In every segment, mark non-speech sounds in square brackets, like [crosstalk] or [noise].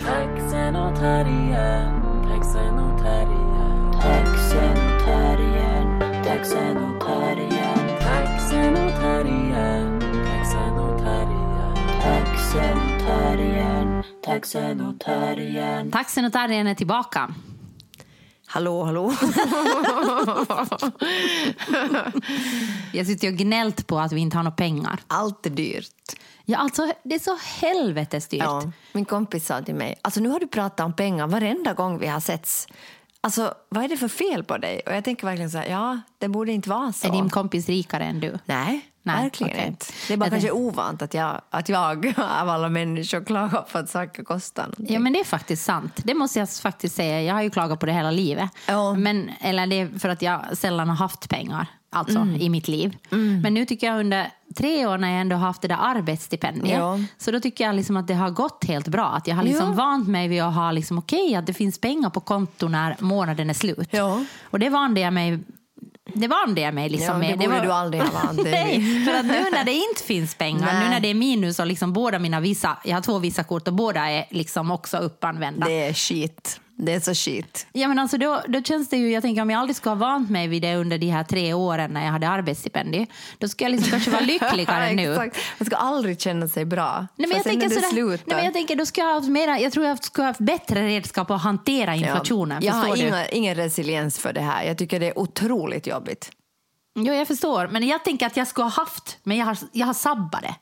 Taxen och terriern, taxen och terriern. Taxen och terriern, taxen och terriern, Taxen och terriern, taxen och terriern. taxen och terriern, taxen och terriern. Taxen och terriern är tillbaka. Hallå, hallå. [laughs] Jag sitter och gnällt på att vi inte har några pengar. Allt är dyrt. Ja, alltså, det är så helvetes dyrt. Ja, min kompis sa till mig, alltså nu har du pratat om pengar varenda gång vi har setts. Alltså, vad är det för fel på dig? Och jag tänker verkligen så här, ja, det borde inte vara så. Är din kompis rikare än du? Nej, Nej, verkligen okej. inte. Det är bara Jag kanske ovant att jag, att jag [laughs] av alla människor klagar på att saker kostar någonting. Ja, men det är faktiskt sant. Det måste jag faktiskt säga. Jag har ju klagat på det hela livet. Ja. Men, eller det är för att jag sällan har haft pengar alltså, Mm. i mitt liv. Men nu tycker jag under tre år när jag ändå har haft det där arbetsstipendiet Ja. så då tycker jag liksom att det har gått helt bra. Att jag har liksom Ja. vant mig vid att ha liksom, okej att det finns pengar på konto när månaden är slut. Ja. Och det vande jag mig det vande jag mig liksom Ja, det borde du aldrig ha [laughs] vant Nej, för att nu när det inte finns pengar, Nej. nu när det är minus och liksom båda mina visa, jag har två Visakort och båda är liksom också uppanvända. Det är skit. Det är så skit. Ja, men alltså då, då känns det ju, jag tänker om jag aldrig skulle ha vant mig vid det under de här tre åren när jag hade arbetsstipendium, då skulle jag liksom kanske vara [laughs] lyckligare nu. Exakt. Man ska aldrig känna sig bra. Nej, men jag, tänker sådär, slutar... nej, men jag tänker då ska jag ha haft mera, jag tror jag skulle ha haft bättre redskap att hantera inflationen. Jag förstår har inga, ingen resiliens för det här. Jag tycker det är otroligt jobbigt. Jo, jag förstår, men jag tänker att jag skulle ha haft, men jag har, jag har sabbat det.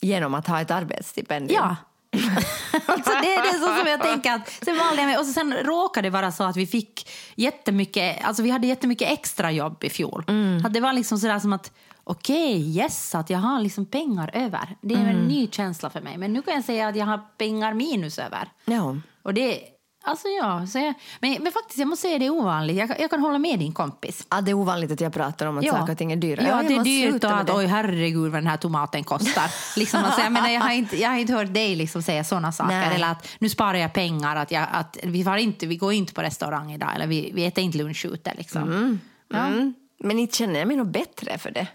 Genom att ha ett arbetsstipendium. Ja. [laughs] alltså det, det är så som jag tänker att sen valde jag mig, och så sen råkade det vara så att vi fick jättemycket, alltså vi hade jättemycket extra jobb i fjol. Att det var liksom sådär som att okej, yes, att jag har liksom pengar över. Det är en ny känsla för mig. Men nu kan jag säga att jag har pengar minus över. Ja. Och det, alltså ja, så jag, men, men faktiskt jag måste säga det är ovanligt. Jag, jag kan hålla med din kompis. Ja, det är ovanligt att jag pratar om att saker och ting är dyra. Ja, det är dyrt och att det. oj herregud vad den här tomaten kostar. [laughs] liksom, alltså, jag, menar, jag, har inte, jag har inte hört dig liksom säga sådana saker. Nej. Eller att nu sparar jag pengar, att, jag, att vi, får inte, vi går inte på restaurang idag eller vi, vi äter inte lunch ute. Liksom. Ja. Mm. Men inte känner jag mig något bättre för det.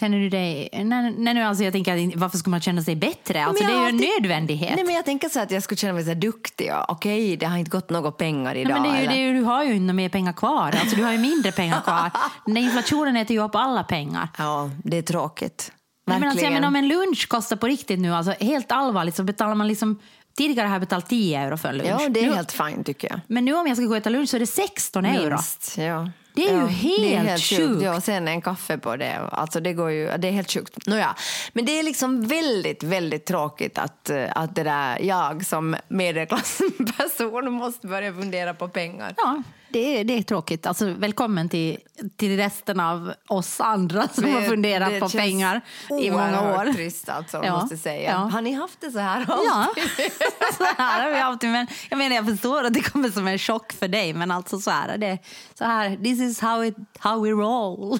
Känner du dig... Nej, nej, nu, alltså, jag tänker, att varför skulle man känna sig bättre? Alltså, det är ju en nödvändighet. Nej, men jag tänker så att jag skulle känna mig så duktig. och Okej, det har inte gått några pengar idag. Nej, men det är ju, det är du har ju inte mer pengar kvar. Alltså, du har ju mindre pengar kvar. [laughs] Den där inflationen äter ju upp alla pengar. Ja, det är tråkigt. Nej, men alltså, jag menar, om en lunch kostar på riktigt nu, alltså, helt allvarligt, så betalar man liksom... Tidigare har jag betalat 10 euro för en lunch. Ja, det är nu, helt fint tycker jag. Men nu om jag ska gå och äta lunch så är det 16 euro. Minst, ja. Det är ju ja, det är helt sjukt. sjukt. Ja, och sen en kaffe på det. Alltså det, går ju, det är helt sjukt. Nåja. Men det är liksom väldigt, väldigt tråkigt att, eh, att det där jag som medelklassperson [laughs] måste börja fundera på pengar. Ja, det är, det är tråkigt. Alltså, välkommen till, till resten av oss andra som har funderat det på pengar i många år. trist alltså, Ja, måste säga. ja. Har ni haft det så här Ja, alltid? [laughs] så här har vi haft det. Men jag menar, jag förstår att det kommer som en chock för dig, men alltså så här är det. Så här, this is how, it, how we roll.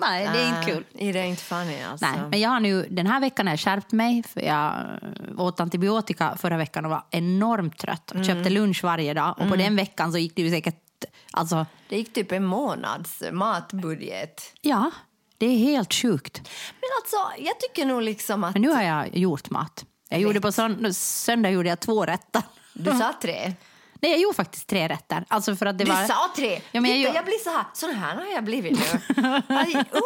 Nej, det är inte kul. Det är inte funny alltså. Nej, men jag har nu, den här veckan har jag skärpt mig för jag åt antibiotika förra veckan och var enormt trött och köpte lunch varje dag och på den veckan så gick det ju säkert, alltså Det gick typ en månads matbudget. ja, det är helt sjukt. Men alltså, jag tycker nog liksom att... Men nu har jag gjort mat. Jag gjorde på sönd- söndag gjorde jag två rätter. Du sa [laughs] tre. Nej, jag gjorde faktiskt tre rätter. Alltså för att det Du var... sa tre! Ja, men jag, Titta, gjorde- jag blir så här, sån här har jag blivit nu.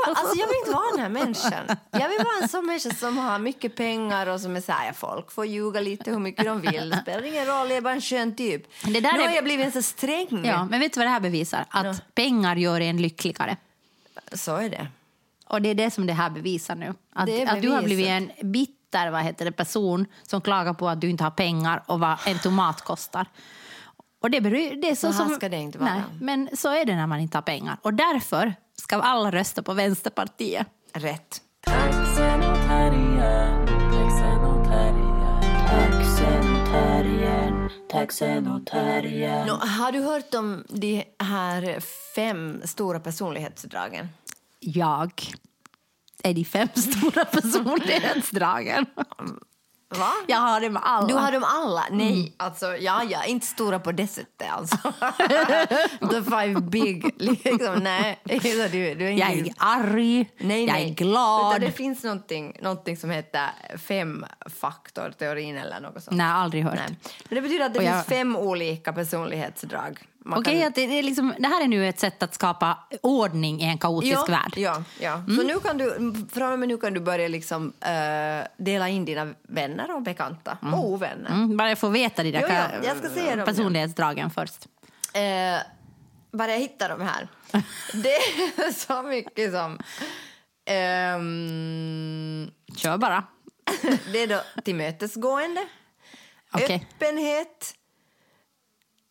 Alltså, jag vill inte vara den här människan. Jag vill vara en sån människa som har mycket pengar och som är så här, folk får ljuga lite hur mycket de vill. Det spelar ingen roll, jag är bara en skön typ. Det där nu har är- jag blivit en så sträng. Ja, men vet du vad det här bevisar? Att pengar gör en lyckligare. Så är det. Och det är det som det här bevisar nu. Att, att du har blivit en bitter vad heter det, person som klagar på att du inte har pengar och vad en tomat kostar. Och det, beror, det är så, Så här som, ska det inte vara. Nej, men så är det när man inte har pengar. Och därför ska alla rösta på Vänsterpartiet. Rätt. Nå, har du hört om de här fem stora personlighetsdragen? Jag är de fem stora [laughs] personlighetsdragen. Va? Jag har det med alla. Du har dem alla? Nej, Mm. alltså ja, ja, inte stora på det sättet alltså. [laughs] The five big, liksom, nej. Du, du är Jag inte- är arg, Nej, jag nej. är glad. Utan det finns någonting, någonting som heter femfaktorteorin eller något sånt. Nej, aldrig hört. Nej. Men det betyder att det jag- finns fem olika personlighetsdrag. Man Okej, kan- det, det, är liksom, det här är nu ett sätt att skapa ordning i en kaotisk ja, värld. Ja, ja. Mm. Så nu kan du, med nu kan du börja liksom, eh, dela in dina vänner och bekanta och ovänner. Mm, bara jag får veta de där Jo, ja, jag ska se dem, personlighetsdragen först. Eh, bara jag hittar de här. [laughs] Det är så mycket som... ehm, Kör bara. [laughs] det är då tillmötesgående, Okej. öppenhet,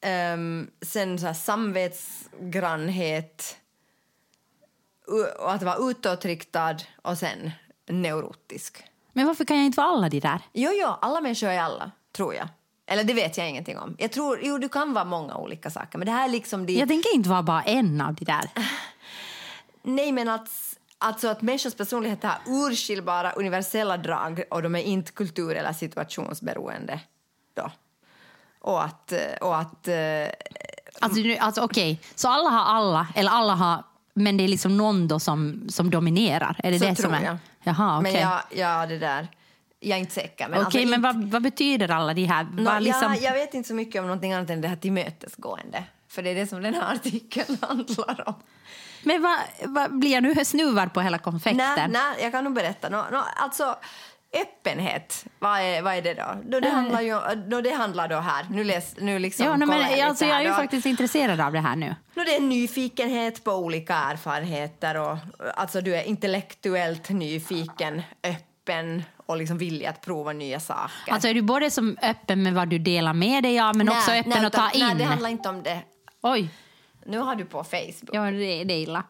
ehm, sen så här samvetsgrannhet och att vara utåtriktad och sen neurotisk. Men varför kan jag inte vara alla de där? Jo, jo, alla människor är alla, tror jag. Eller det vet jag ingenting om. Jag tror, jo, du kan vara många olika saker, men det här är liksom de... Jag tänker inte vara bara en av de där. [laughs] Nej, men att, alltså att människors personlighet har urskiljbara universella drag och de är inte kultur eller situationsberoende. Då. Och att... eh, Och att eh, Alltså, alltså okej, så alla har alla, eller alla har, men det är liksom någon då som, som dominerar? Är det så det tror som är? jag. Jaha, okej. Men jag, ja, det där... Jag är inte säker. Men Okej, alltså men vad, vad betyder alla de här? Vad liksom, jag, jag vet inte så mycket om någonting annat än det här tillmötesgående. För det är det som den här artikeln [laughs] handlar om. Men vad, vad blir jag nu snuvad på hela konfekten? Nej, nej, jag kan nog berätta. Nå, nå, alltså, öppenhet, vad är, vad är det då? då det, handlar ju, då det handlar då här, nu, läs, nu liksom ja, men, lite alltså, jag är ju då. faktiskt intresserad av det här nu. Nå, det är nyfikenhet på olika erfarenheter och alltså du är intellektuellt nyfiken, öppen och liksom villig att prova nya saker. Alltså är du både som öppen med vad du delar med dig av, men Nej, också öppen nej, att ta in? Nej, det handlar inte om det. Oj, Nu har du på Facebook. ja, det, det är illa.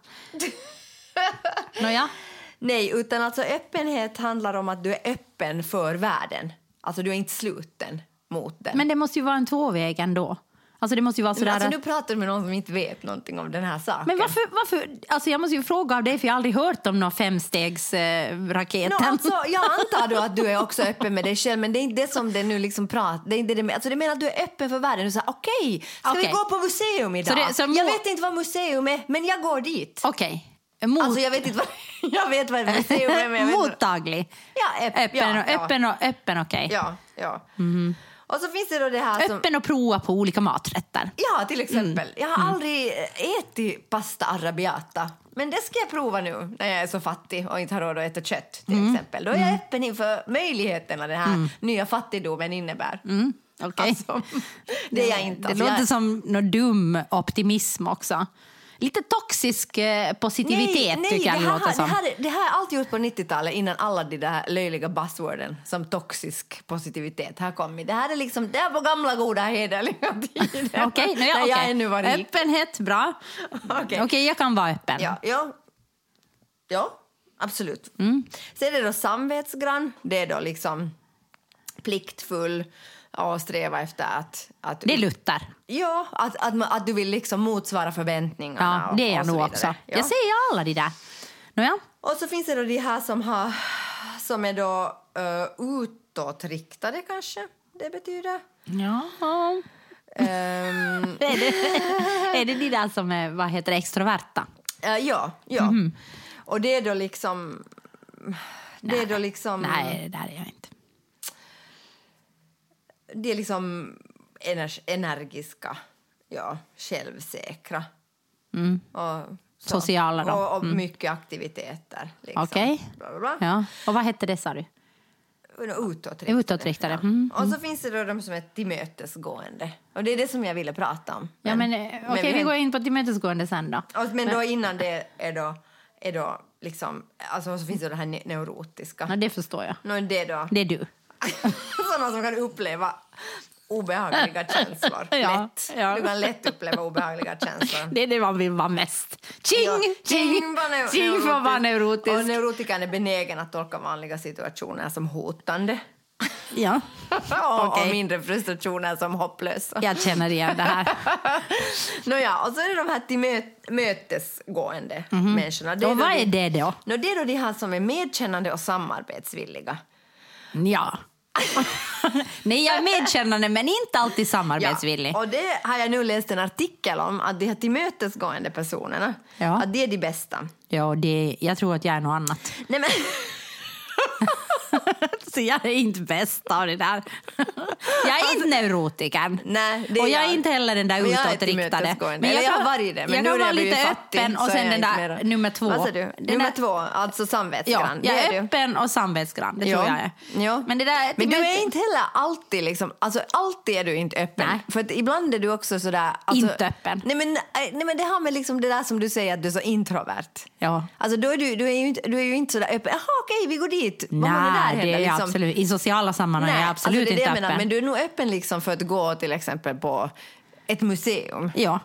[laughs] Nåja. Nej, utan alltså öppenhet handlar om att du är öppen för världen. Alltså du är inte sluten mot den. Men det måste ju vara en tvåväg ändå. Alltså det måste ju vara sådär... alltså, att- nu pratar du med någon som inte vet någonting om den här saken. Men varför, varför, alltså jag måste ju fråga av dig för jag har aldrig hört om någon femstegsraketen. Eh. No, alltså, jag antar då att du är också öppen med dig själv, men det är inte det som det nu liksom pratar. Det är inte det, alltså det menar att du är öppen för världen. Du säger okej, ska vi Okej. gå på museum idag? Så det- så må- Jag vet inte vad museum är, men jag går dit. Okej. Mot, Alltså jag vet inte vad, [laughs] jag vet vad museum är, men. Mottaglig. Ja, öpp, Öppen, ja, och, ja. öppen, och, öppen okej. Ja, ja. Och så finns det då det här som... Öppen och prova på olika maträtter. Ja, till exempel. Mm. Jag har aldrig ätit pasta arrabbiata. Men det ska jag prova nu när jag är så fattig och inte har råd att äta kött. till Mm. exempel. Då är jag öppen inför möjligheterna den här nya fattigdomen innebär. Okej. Alltså, [laughs] det är jag inte. Det Alltså, låter jag... som någon dum optimism också. Lite toxisk eh, positivitet nej, tycker jag det här, låter som. Det här, det här har allt gjort på 90-talet innan alla de där löjliga buzzworden som toxisk positivitet har kommit. Det här är liksom, det är på gamla goda hederliga tider. [laughs] Okej, när ja, jag okej. ännu var rik. Öppenhet, bra. Okej. Okej, jag kan vara öppen. Ja, ja. ja absolut. Mm. Sen är det då samvetsgrann. Det är då liksom pliktfull och sträva efter att... att Det är Luther. Ja, att, att, att du vill liksom motsvara förväntningarna. Ja, det är jag nog också. Ja. Jag säger alla de där. Nåja. Och så finns det då de här som, har, som är då uh, utåtriktade kanske, det betyder. Ja. Ehm, [laughs] Är det, är det de där som är vad heter det, extroverta? eh, ja, ja. Mhm. Och det är då liksom... Det är då liksom... Nej, det där är jag inte. Det är liksom ener- energiska, ja, självsäkra. Och, så. Mm. Sociala då. Och, och mycket aktiviteter. Liksom. Okej. Bla, bla, bla. Ja. Och vad hette det sa du? Utåtriktade. Utåtriktade, mm, Och så finns det då de som är tillmötesgående. Och det är det som jag ville prata om. Ja, men, eh, okej, vi går in på tillmötesgående sen då. Och, men då innan det är då, är då liksom, alltså så finns det det här ne- neurotiska. Ja, det förstår jag. Nå, det då Det är du. [laughs] sådana som kan uppleva obehagliga [laughs] känslor Ja, lätt. ja. Du kan lätt uppleva obehagliga känslor. [laughs] Det är det man vill vara mest. Ching! Ja, ching! Ching för att vara Och neurotisk. neurotikern är benägen att tolka vanliga situationer som hotande. Ja, och, Okej. och mindre frustrationer som hopplösa. jag känner igen det här. Nåja, och så är det de här till möt- mötesgående människorna. Det. Och då vad är det då? Det är då de här som är medkännande och samarbetsvilliga. Ja. [laughs] Nej, jag är medkännande men inte alltid samarbetsvillig. Ja, och det har jag nu läst en artikel om, att de här tillmötesgående personerna, Ja. att det är de bästa. Ja, det, jag tror att jag är något annat. Nej, men, [laughs] [laughs] Så jag är inte bäst av det där. Jag är inte neurotikern. Nej, det är och jag är jag. inte heller den där Men jag är utåtriktade. tillmötesgående. Eller jag har varit det, men jag nu kan vara jag lite fattig öppen och är sen jag den där nummer två. Vad sa du? Nummer där- två, alltså Ja, samvetsgrann. jag Det är du. öppen och samvetsgrann, det Ja. tror jag är. Ja. Men, det där, Men du det- är inte heller alltid liksom, alltså alltid är du inte öppen. Nej. För att ibland är du också sådär... Alltså, Inte öppen. Nej men, nej men det har med liksom det där som du säger att du är så introvert. Ja. Alltså då är du, du, är ju inte, du är ju inte sådär öppen. Jaha okej, vi går dit. Vad har vi där Nej, det heller, är liksom? absolut. I sociala sammanhang är jag absolut alltså det är det inte jag menar. öppen. Men du är nog öppen liksom för att gå till exempel på ett museum. Ja.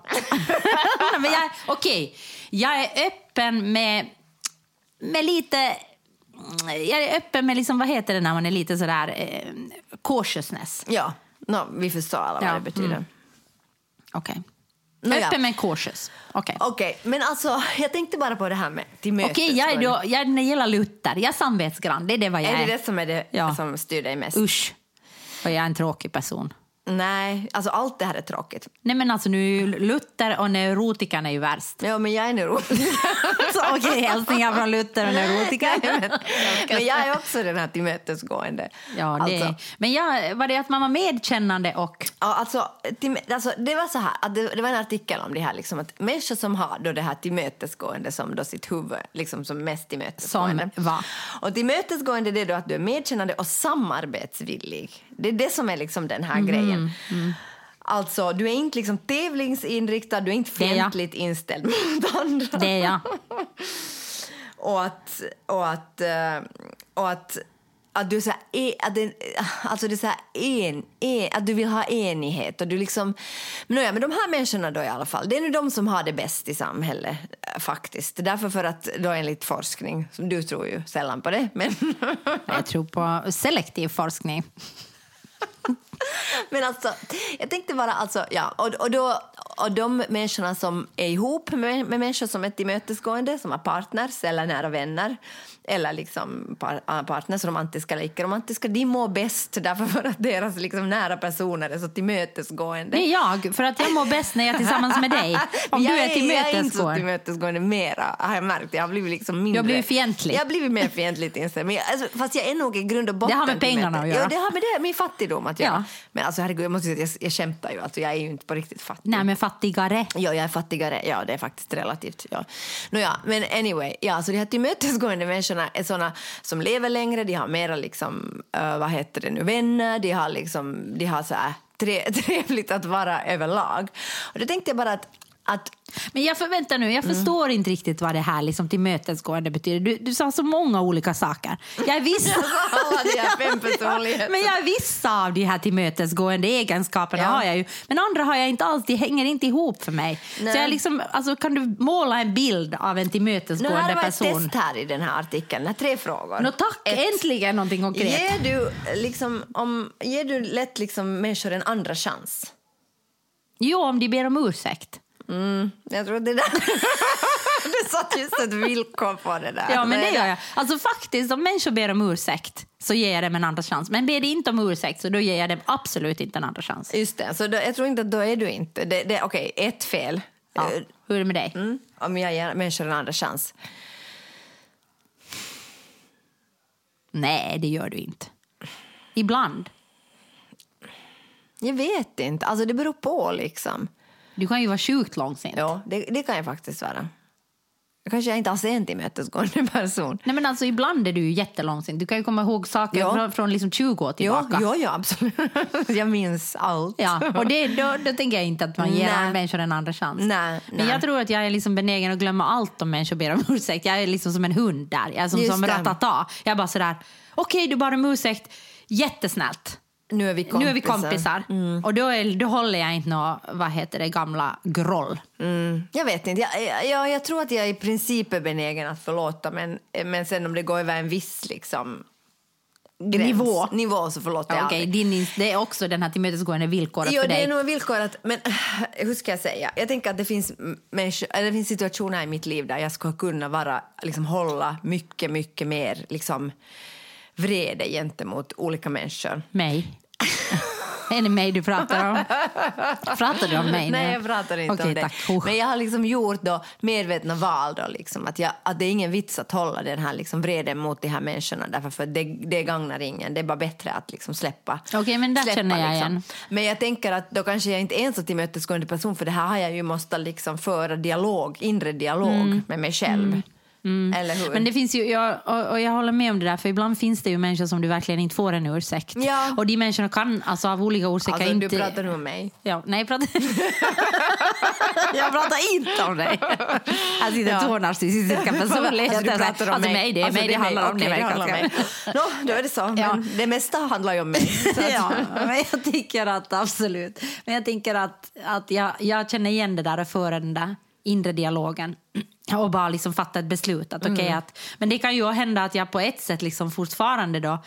[laughs] men jag, okej, jag är öppen med, med lite... Jag är öppen med, liksom, vad heter det när man är lite sådär eh, cautiousness? Ja, no, vi förstår alla vad Ja, det betyder. mm. Okej. Nåja. Öppen men cautious. Okej. Okej, men alltså jag tänkte bara på det här med Okej, tillmötesgående. jag, är då, jag, när det gäller Luther, jag är samvetsgrann. Det är det vad jag Är är. det det som är det Ja. som styr dig mest? Usch, vad jag är en tråkig person. Nej, alltså allt det här är tråkigt. Nej men alltså nu Luther och neurotikerna är ju värst. Ja, men jag är neurotiker. [laughs] Okej, hälsningar från Luther och neurotiker. [laughs] men jag är också den här tillmötesgående. Ja, det, Alltså, men jag, var det att man var medkännande och... Ja, alltså, till, alltså, det var så här, att det, det var en artikel om det här, liksom, att människor som har då det här tillmötesgående som då sitt huvud, liksom som mest tillmötesgående. Som vad? Och tillmötesgående det är då att du är medkännande och samarbetsvillig. Det är det som är liksom den här grejen. Alltså, du är inte liksom tävlingsinriktad, du är inte är fientligt inställd mot andra. Det är jag. [laughs] Och att, och att, eh, och att, att du så här, e- att det, alltså det är så en, en, att du vill ha enighet. Och du liksom, men, nåja, men de här människorna då i alla fall, det är nu de som har det bäst i samhället eh, faktiskt. Därför för att då enligt forskning, som du tror ju sällan på det, men Jag tror på selektiv forskning. [laughs] Men alltså, jag tänkte bara, alltså, ja, och, och, då, och de människorna som är ihop med, med människor som är tillmötesgående, som har partners eller nära vänner, eller liksom par, äh, partners, romantiska eller icke-romantiska, de mår bäst därför för att deras liksom, nära personer är så tillmötesgående. Det är jag, för att jag mår bäst när jag är tillsammans med dig. [laughs] Om jag du är Jag är inte så tillmötesgående. tillmötesgående mera, har jag märkt. Jag har blivit liksom mindre... Du har blivit fientlig. Jag har blivit mer inställd. Men jag, alltså, fast jag är nog i grund och botten... Det har med pengarna att göra. Ja, det har med det, min fattigdom att göra. Ja. Men alltså herregud, jag måste säga att jag, jag kämpar ju. Alltså, jag är ju inte på riktigt fattig. Nej, men fattigare. Ja, jag är fattigare. Ja, det är faktiskt relativt. Ja. Nåja, men anyway, ja, så de här tillmötesgående människorna är såna som lever längre, de har mera liksom, eh, vad heter det nu, vänner, de har liksom, de har så här tre, [laughs] trevligt att vara överlag. Och då tänkte jag bara att, att Men jag förväntar nu, jag förstår inte riktigt vad det här liksom tillmötesgående betyder. Du, du sa så många olika saker. Jag är vissa... [laughs] alla de här fem personligheterna. Men jag är vissa av de här tillmötesgående egenskaperna Ja. har jag ju. Men andra har jag inte alls, det hänger inte ihop för mig. Nej. Så jag liksom, alltså, kan du måla en bild av en Nu tillmötesgående här var ett person? test här i den här artikeln, här tre frågor. Nå tack, Ett. äntligen någonting konkret. Ger du, liksom, om, ger du lätt liksom människor en andra chans? Jo, om de ber om ursäkt. Jag tror det där... [laughs] du satt just ett villkor på det där. Ja, men det gör jag. Alltså faktiskt, om människor ber om ursäkt så ger jag dem en andra chans. Men ber de inte om ursäkt så då ger jag dem absolut inte en andra chans. Just det, så då, jag tror inte att då är du inte... Det, det, Okej, ett fel. Ja. Hur är det med dig? Mm, om jag ger människor en andra chans. Nej, det gör du inte. Ibland. Jag vet inte, alltså det beror på liksom. Du kan ju vara sjukt långsint. Ja, det, det kan jag faktiskt vara. Kanske jag inte alls är en tillmötesgående [laughs] person. Nej, men alltså, ibland är du ju jättelångsint. Du kan ju komma ihåg saker Ja. från, från liksom 20 år tillbaka. ja, ja, absolut. [laughs] Jag minns allt. Ja, och det, då, då [laughs] tänker jag inte att man ger Nej. människor en andra chans. Nej, Men nej. jag tror att jag är liksom benägen att glömma allt om människor ber om ursäkt. Jag är liksom som en hund där. Jag är som, Just som ratata. Jag är bara sådär, okej du bad om ursäkt, jättesnällt. Nu är vi kompisar. Nu är vi kompisar. Mm. Och då, är, då håller jag inte nå, vad heter det, gamla groll. Mm. Jag vet inte. Jag, jag, jag, tror att jag i princip är benägen att förlåta men, men sen om det går över en viss liksom, gräns, Nivå. nivå så förlåter jag aldrig. din, det är också den här tillmötesgående villkoret Jo, för det dig. är nog villkorat. Men [sighs] hur ska jag säga? Jag tänker att det finns, människor, det finns situationer i mitt liv där jag skulle kunna vara, liksom, hålla mycket, mycket mer liksom, vrede gentemot olika människor. Mig. [laughs] är det mig du pratar om? Pratar du om mig nu? Nej, jag pratar inte Okej, om. Oh. Men jag har liksom gjort då medvetna val då, liksom, att, jag, att det är ingen vits att hålla den här liksom vreden mot de här människorna därför för det, det gagnar ingen. Det är bara bättre att liksom släppa. Okej, men där släppa, känner jag liksom. igen. Men jag tänker att då kanske jag inte är en så tillmötesgående person för det här har jag ju måste liksom föra dialog, inre dialog med mig själv. Eller hur? Mm. Men det finns ju, jag, och, och jag håller med om det där, för ibland finns det ju människor som du verkligen inte får en ursäkt. Ja. Och de människorna kan alltså av olika orsaker alltså, inte... du pratar om mig. Ja, nej, jag pratar... [laughs] jag pratar inte om dig. Här sitter Ja. två narcissistiska personligheter. Alltså, du pratar om alltså, mig. mig. Det är Alltså, mig det handlar om. Det det är handlar om mig. Nå, då är det så. Men Ja. det mesta handlar ju om mig. Ja, men jag tycker att absolut. Men jag tänker att, att jag, jag känner igen det där och föra den där inre dialogen [clears throat] och bara liksom fatta ett beslut. Att, okej, att, men det kan ju hända att jag på ett sätt liksom fortfarande då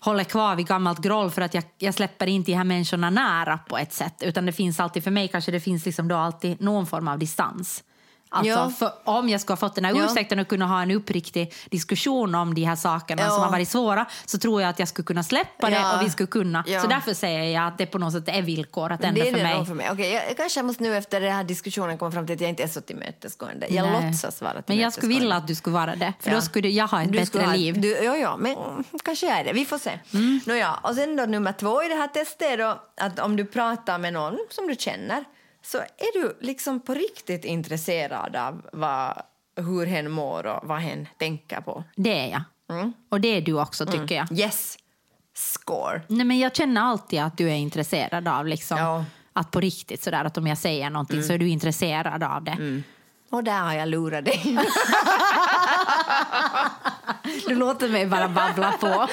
håller kvar vid gammalt groll för att jag, jag släpper inte de här människorna nära på ett sätt. Utan det finns alltid, för mig kanske det finns liksom då alltid någon form av distans. Alltså, Ja. för om jag ska ha fått den här Ja. ursäkten och kunna ha en uppriktig diskussion om de här sakerna Ja. som har varit svåra så tror jag att jag skulle kunna släppa det och vi skulle kunna. Så därför säger jag att det på något sätt är villkorat ändå det är för det mig. nog för mig. Okej, jag, kanske måste nu efter den här diskussionen komma fram till att jag inte är så tillmötesgående. Jag Nej. låtsas vara Men jag skulle vilja att du skulle vara det. För då skulle jag ha ett Du skulle bättre ha liv. Du, ja, ja, men kanske jag är det. Vi får se. Mm. Nåja, och sen då nummer två i det här testet är då att om du pratar med någon som du känner så är du liksom på riktigt intresserad av vad, hur hen mår och vad hen tänker på. Det är jag. Mm. Och det är du också tycker jag. Yes, score. Nej, men jag känner alltid att du är intresserad av liksom, Ja. Mm. att på riktigt sådär att om jag säger någonting så är du intresserad av det. Och där har jag lurat dig. [laughs] Du låter mig bara babbla på. Ja,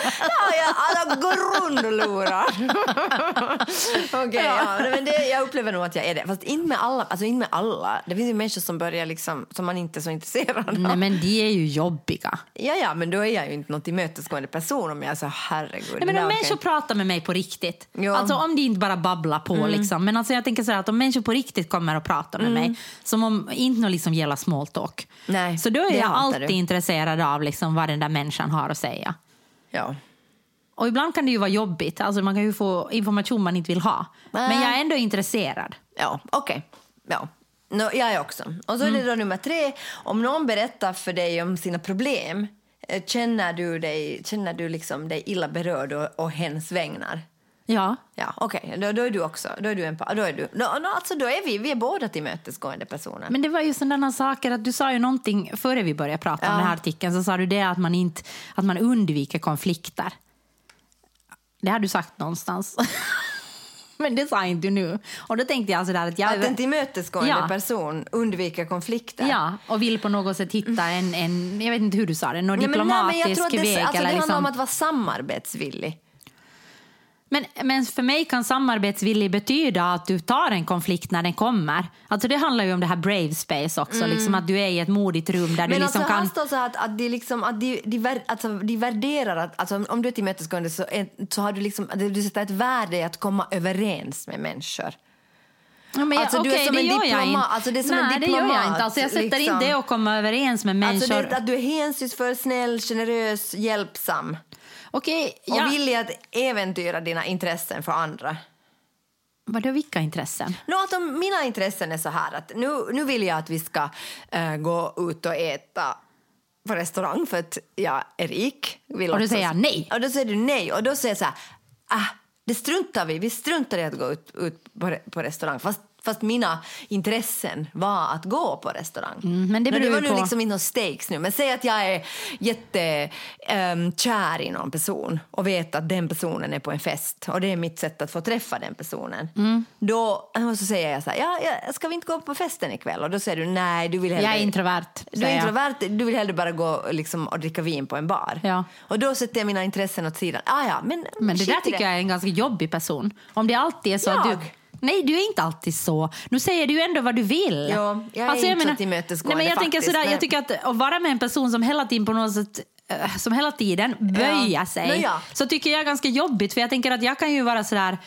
jag alla går runt och lurar. Okej, ja. men det, jag upplever nog att jag är det. Fast inte med alla. Alltså inte med alla. Det finns ju människor som börjar liksom, som man inte är så intresserad av. Nej, men de är ju jobbiga. Ja, ja, men då är jag ju inte någon tillmötesgående person om jag är så herregud. Nej, men om människor pratar med mig på riktigt, Ja. Mm. alltså om de inte bara babblar på liksom, men alltså jag tänker så här att om människor på riktigt kommer och pratar med mig, som om inte någon liksom gäller small talk, Nej, så då är jag alltid du. intresserad av liksom vad den där människan har att säga. Ja. Och ibland kan det ju vara jobbigt, alltså man kan ju få information man inte vill ha. Men jag är ändå intresserad. Ja, okej. Ja. No, jag är också. Och så är det då nummer tre. Om någon berättar för dig om sina problem, eh, känner du dig, känner du liksom dig illa berörd och, och hens vägnar? Ja. Ja, okej. Då, då är du också. Då är du en då är du. Då, då, alltså, då är vi, vi är båda tillmötesgående personer. Men det var ju sådana saker att du sa ju någonting före vi började prata om Ja. den här artikeln så sa du det att man, inte, att man undviker konflikter. Det har du sagt någonstans. [laughs] Men det sa inte du nu. Och då tänkte jag sådär att jag... Att en tillmötesgående Ja. person undviker konflikter. Ja, och vill på något sätt hitta en, en jag vet inte hur du sa det, någon Nej, nej, diplomatisk att det, väg. alltså, det handlar liksom. om att vara samarbetsvillig. Men, men för mig kan samarbetsvillig betyda att du tar en konflikt när den kommer. Alltså det handlar ju om det här brave space också, liksom att du är i ett modigt rum där Men du liksom alltså, kan... här står så att, att, de, liksom, att de, de, vär, alltså, de värderar att alltså, om du är tillmötesgående så, är, så har du, liksom, du sätter ett värde i att komma överens med människor. Ja, men jag, Alltså, du är som det en gör jag diploma- inte. alltså, det är som en Nej, det gör jag diplomat, inte. Alltså, jag sätter liksom. inte det att komma överens med människor. Alltså det, att du är hänsynsfull, snäll, generös, hjälpsam Okej, och ja. villig att äventyra dina intressen för andra. Vadå, vilka intressen? Nå, att om mina intressen är så här att nu, nu vill jag att vi ska eh, gå ut och äta på restaurang för att jag är rik. Vill Och då säger jag nej. Och då säger du nej. Och då säger jag så här, ah, det struntar vi Vi struntar i att gå ut, ut på, på restaurang. Fast, fast mina intressen var att gå på restaurang. Mm, men det beror var ju nu på- liksom inte någon stakes nu. Men säg att jag är jättekär i någon person och vet att den personen är på en fest och det är mitt sätt att få träffa den personen. Mm. Då och så säger jag så här, ja, ja, ska vi inte gå på festen ikväll? Och då säger du nej, du vill hellre... Jag är introvert, Du är säger jag. introvert, du vill hellre bara gå liksom, och dricka vin på en bar. Ja. Och då sätter jag mina intressen åt sidan. Ah, ja, men Men det där tycker jag är en ganska jobbig person. Om det alltid är så att du... Jag? Nej, du är inte alltid så. Nu säger du ju ändå vad du vill. Ja, jag är inte så tillmötesgående nej, men jag tänker sådär, Jag tycker att att vara med en person som hela tiden på något sätt eh, som hela tiden böjer sig Nå ja. så tycker jag är ganska jobbigt för jag tänker att jag kan ju vara sådär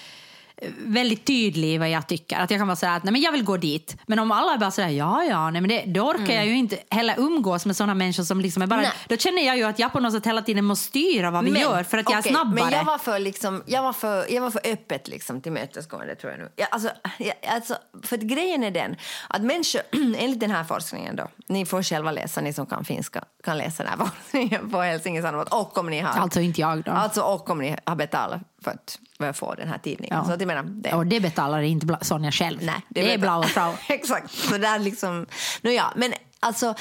väldigt tydlig i vad jag tycker. Att jag kan vara så här att nej, men jag vill gå dit. Men om alla är bara sådär ja ja, nej, men det, då orkar jag ju inte heller umgås med sådana människor som liksom är bara... Mm. Nej. Då känner jag ju att jag på något sätt hela tiden måste styra vad vi gör för att jag okej, är snabbare. Men jag var för, liksom, jag var för, jag var för öppet liksom, till mötesgående tror jag nu. Jag, alltså, jag, alltså, för att grejen är den att människor, [clears throat] enligt den här forskningen då, ni får själva läsa, ni som kan finska kan läsa den här [laughs] forskningen på Helsingin och om ni har Alltså inte jag då. Alltså och om ni har betalat för att för att få den här tidningen. Ja. Så att jag menar, det, Och det betalar inte Sonja själv. Nej, det, är bra och jag. bra. [laughs] Exakt. Så där liksom, no, ja, men alltså,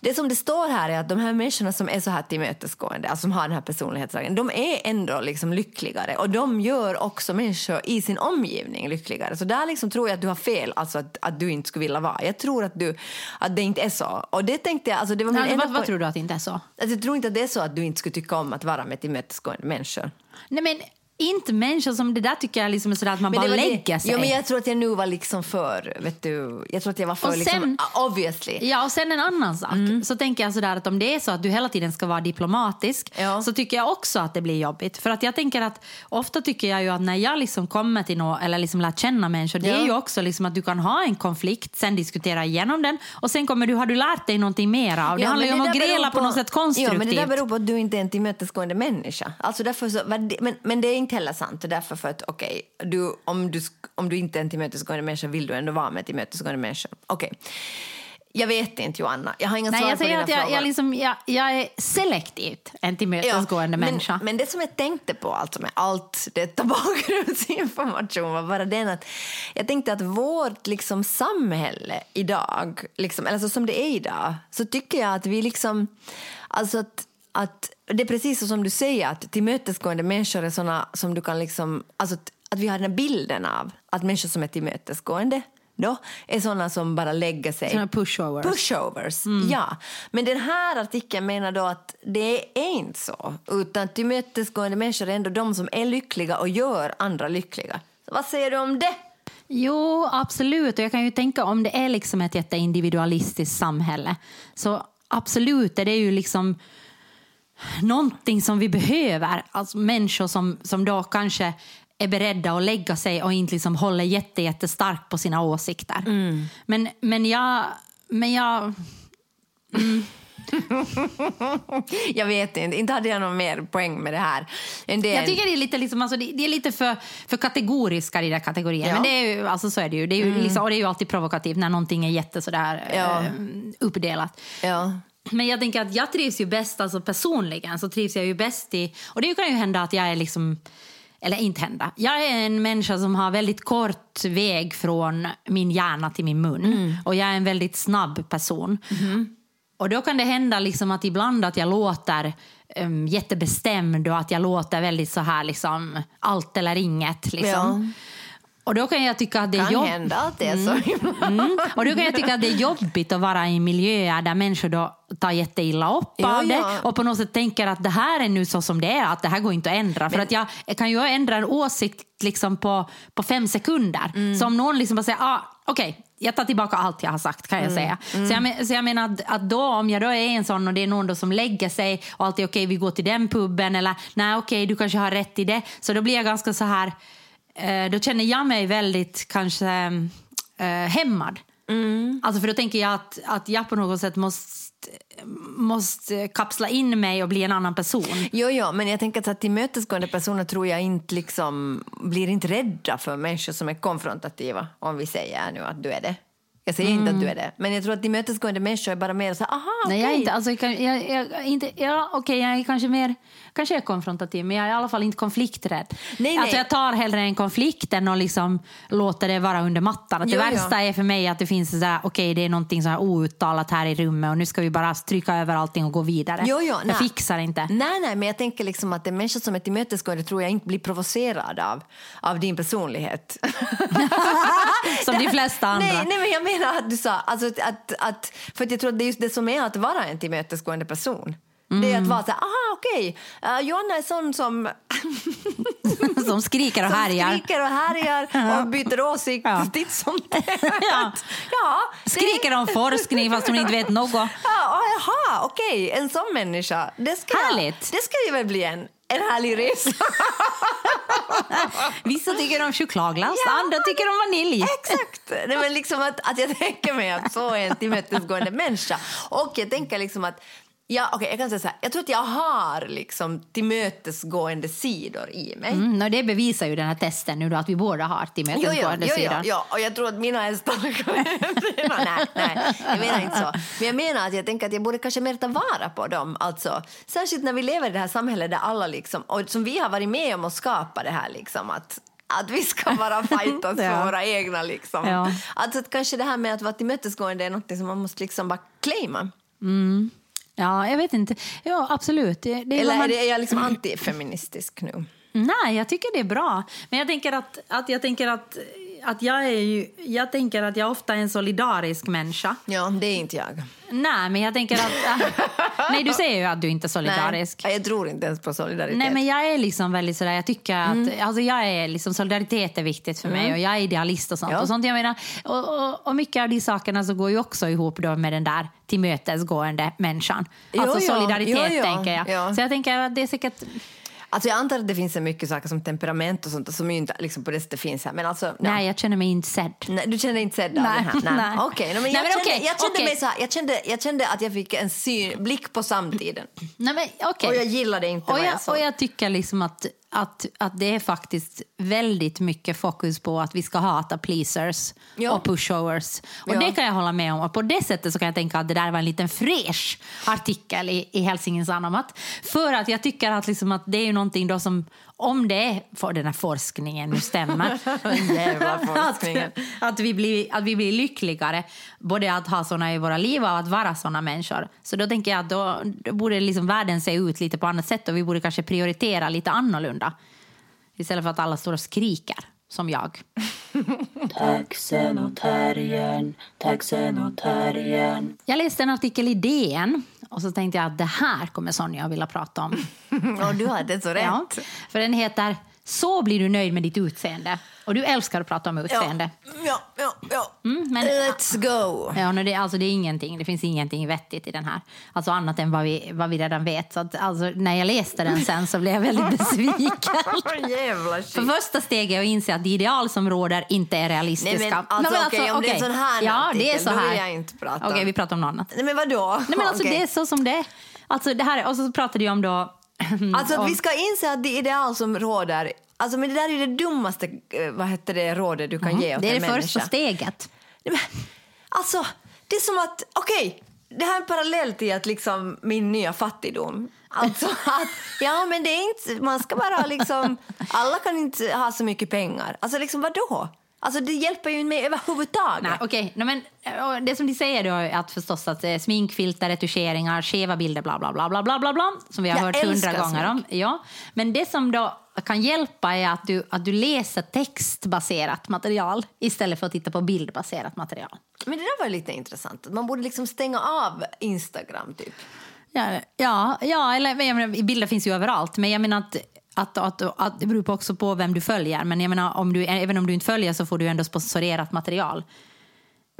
det som det står här är att de här människorna som är så här tillmötesgående, alltså som har den här personlighetsdragen, de är ändå liksom lyckligare och de gör också människor i sin omgivning lyckligare. Så där liksom tror jag att du har fel, alltså att, att du inte skulle vilja vara. Jag tror att, du, att det inte är så. Och det tänkte jag, alltså det var min Nej, vad, vad tror du att det inte är så? Alltså, jag tror inte att det är så att du inte skulle tycka om att vara med tillmötesgående människor. Nej men inte människor som det där tycker jag liksom är sådär att man bara lägger det. sig. Jo, men jag tror att jag nu var liksom för, vet du, jag tror att jag var för Och liksom, sen- obviously. Ja, och sen en annan sak. Så tänker jag sådär att om det är så att du hela tiden ska vara diplomatisk Ja. så tycker jag också att det blir jobbigt. För att jag tänker att ofta tycker jag ju att när jag liksom kommer till något eller liksom lär känna människor, det Ja. är ju också liksom att du kan ha en konflikt, sen diskutera igenom den och sen kommer du, har du lärt dig någonting mera. Och det Ja, handlar ju om att gräla på, något sätt konstruktivt. Ja, men det där beror på att du inte är en tillmötesgående människa. Alltså därför så, men, men det är inte heller sant. Och Därför för att, okej, du, om, du, om du inte är en tillmötesgående människa vill du ändå vara med tillmötesgående människor. Okej. Jag vet inte, Joanna. Jag har inga Nej, svar jag på dina att jag, frågor. jag, liksom, jag, jag är selektivt en tillmötesgående men, människa. Men det som jag tänkte på alltså med allt detta [laughs] bakgrundsinformation var bara den att jag tänkte att vårt liksom samhälle idag, liksom, eller så som det är idag, så tycker jag att vi liksom, alltså att, att det är precis som du säger att tillmötesgående människor är såna som du kan liksom, alltså att, vi har den här bilden av att människor som är tillmötesgående då är såna som bara lägger sig Såna pushovers. Pushovers, ja. Men den här artikeln menar då att det är inte så. Utan tillmötesgående människor är ändå de som är lyckliga och gör andra lyckliga. Så vad säger du om det? Jo, absolut. Och jag kan ju tänka om det är liksom ett jätteindividualistiskt samhälle. Så absolut är det ju liksom någonting som vi behöver. Alltså människor som, som då kanske är beredda att lägga sig och inte liksom håller jätte, jättestarkt på sina åsikter. Men, men jag... Men jag [laughs] Jag vet inte, inte hade jag någon mer poäng med det här. Än det Jag tycker det är lite, liksom, alltså, det, är lite för, för kategoriska i den kategorin. Ja. Men det är ju, alltså, så är det ju. Det är ju, liksom, och det är ju alltid provokativt när någonting är jätte sådär, Ja. eh, uppdelat. Ja. Men jag tänker att jag trivs ju bäst, alltså personligen så trivs jag ju bäst i, och det kan ju hända att jag är liksom, eller inte hända, jag är en människa som har väldigt kort väg från min hjärna till min mun. Och jag är en väldigt snabb person. Och då kan det hända liksom att ibland att jag låter um, jättebestämd och att jag låter väldigt så här liksom allt eller inget. Liksom. Och då kan jag tycka att det är jobb- hända att det är så. Mm. Och då kan jag tycka att det är jobbigt att vara i miljöer där människor då tar jätteilla upp Ja, av det ja. och på något sätt tänker att det här är nu så som det är, att det här går inte att ändra. För att jag, jag kan ju ändra en åsikt liksom på, på fem sekunder. Mm. Så om någon liksom bara säger, ah, okej, jag tar tillbaka allt jag har sagt kan Mm. jag säga. Så, jag men, så jag menar att, att då, om jag då är en sån och det är någon som lägger sig och alltid okej, vi går till den puben eller nej okej, du kanske har rätt i det. Så då blir jag ganska så här, då känner jag mig väldigt kanske eh, hämmad. Mm. Alltså för då tänker jag att, att jag på något sätt måste, måste kapsla in mig och bli en annan person. Jo, jo, men jag tänker att tillmötesgående personer tror jag inte liksom, blir inte rädda för människor som är konfrontativa, om vi säger nu att du är det. Jag säger inte att du är det, men jag tror att tillmötesgående människor är bara mer så aha, okej. Nej, jag är inte, alltså, jag, jag, jag, inte, ja, okej, jag är kanske mer kanske är konfrontativ, men jag är i alla fall inte konflikträdd. Nej, Alltså, nej. jag tar hellre en konflikt än att liksom låter det vara under mattan. Att det Jo, jo. värsta är för mig att det finns så där, okej, det är någonting så här outtalat här i rummet och nu ska vi bara stryka över allting och gå vidare. Jo, jo, jag nej. fixar inte. Nej, nej, men jag tänker liksom att en människa som är tillmötesgående tror jag inte blir provocerad av, av din personlighet. [laughs] Som de flesta [laughs] andra. Nej, nej, men jag menar [laughs] att du sa, alltså att, att, att, för att jag tror att det är just det som är att vara en tillmötesgående person. Det är att vara så här, aha okej, uh, Johanna är sån som, [laughs] Som skriker och som härjar. skriker och härjar [laughs] och byter åsikt Ja. titt som. Ja. ja, Skriker om forskning fast hon inte vet något. Ja, jaha, okej, en sån människa. Det ska, Härligt. Det ska ju väl bli en, en härlig resa. [laughs] Vissa tycker om chokladglass, andra tycker om vanilj. Exakt! Nej, men liksom att, att jag tänker mig att så är en tillmötesgående människa. Och jag tänker liksom att Ja, okay, jag kan säga så här. Jag tror att jag har liksom tillmötesgående sidor i mig. Mm, och det bevisar ju den här testen nu då, att vi båda har Jo, jo, tillmötesgående jo, sidor. jo, jo, och jag tror att mina är starkare [laughs] nej, nej, jag menar inte så. Men jag menar att jag tänker att jag borde kanske mer ta vara på dem. Alltså, särskilt när vi lever i det här samhället där alla liksom, och som vi har varit med om att skapa det här liksom att att vi ska bara [laughs] fightas för Ja. våra egna. Liksom. Ja. Alltså, att kanske det här med att vara tillmötesgående är något som man måste liksom bara claima. Ja, jag vet inte. Ja, absolut. Det, det Eller man... är jag liksom antifeministisk nu? Nej, jag tycker det är bra. Men jag tänker att, att, jag, tänker att, att jag, är ju, jag tänker att jag ofta är en solidarisk människa. Ja, det är inte jag. Nej, men jag tänker att... nej, du säger ju att du inte är solidarisk. Nej, jag tror inte ens på solidaritet. Nej, men jag är liksom väldigt sådär, jag tycker att, Mm. alltså jag är liksom, solidaritet är viktigt för mig och jag är idealist och sånt. Ja. Och, sånt jag menar, och, och, och mycket av de sakerna så går ju också ihop då med den där tillmötesgående människan. Alltså jo. solidaritet Jo, tänker jag. Ja. Så jag tänker att det är säkert, Alltså jag antar att det finns så mycket saker som temperament och sånt som ju inte liksom på det sättet finns här. Men alltså, ja. nej jag känner mig inte sedd. Nej, du kände inte sedd av Nej, det här? nej. Okej, no, jag, kände, okej, jag, kände okej. mig så här, jag, kände, jag kände att jag fick en syn, blick på samtiden. Nej, men, okej. Och jag gillade inte och vad jag, jag såg. och jag tycker liksom att, att, att det är faktiskt väldigt mycket fokus på att vi ska hata pleasers Ja. och pushovers. Och Ja. det kan jag hålla med om. Och på det sättet så kan jag tänka att det där var en liten fräsch artikel i, i Helsingin Sanomat. För att jag tycker att, liksom att det är ju någonting då som, om det är, för den här forskningen nu stämmer, [laughs] [laughs] forskningen. att, att, vi blir, att vi blir lyckligare, både att ha såna i våra liv och att vara såna människor. Så då tänker jag att då, då borde liksom världen se ut lite på annat sätt och vi borde kanske prioritera lite annorlunda. Istället för att alla står och skriker, som jag. Taxen och terriern, taxen och terriern. Jag läste en artikel i DN och så tänkte jag att det här kommer Sonja att vilja prata om. [laughs] Och du hade så rätt. Ja, för den heter Så blir du nöjd med ditt utseende. Och du älskar att prata om utseende. Ja, ja, ja. Mm, men- Let's go! Ja, men det, alltså det är ingenting. Det finns ingenting vettigt i den här. Alltså annat än vad vi, vad vi redan vet. Så att, alltså, när jag läste den sen så blev jag väldigt besviken. [laughs] Jävla För shit. första steget är att inse att de ideal som råder inte är realistiska. Nej, men alltså, okej, om det är en sån här ja, det är artikel, så då här. vill jag inte prata. Okej, vi pratar om något annat. Nej men vadå? Nej, men alltså, Okej. Det är så som det är. Alltså, det här, och så pratade jag om då... Alltså att vi ska inse att det ideal som råder Alltså men det där är det dummaste eh, vad heter det, rådet du kan ge åt det är en det människa. första steget. Alltså, det är som att, okej, det här är parallellt till att liksom min nya fattigdom. Alltså [laughs] att, ja men det är inte, man ska bara liksom, alla kan inte ha så mycket pengar. Alltså liksom vadå? Alltså det hjälper ju inte mig överhuvudtaget. Nej, okej. Nej, men, eh, det som de säger då är att förstås att eh, smink, filter, retuscheringar, skeva bilder, bla bla bla bla bla bla bla som vi har Jag hört hundra gånger om. Ja. Men det som då kan hjälpa är att du, att du läser textbaserat material istället för att titta på bildbaserat material. Men det där var lite intressant. Man borde liksom stänga av Instagram typ. Ja, ja, ja eller jag menar, bilder finns ju överallt. Men jag menar att, att, att, att det beror på också på vem du följer. Men jag menar, om du, även om du inte följer så får du ändå sponsorerat material.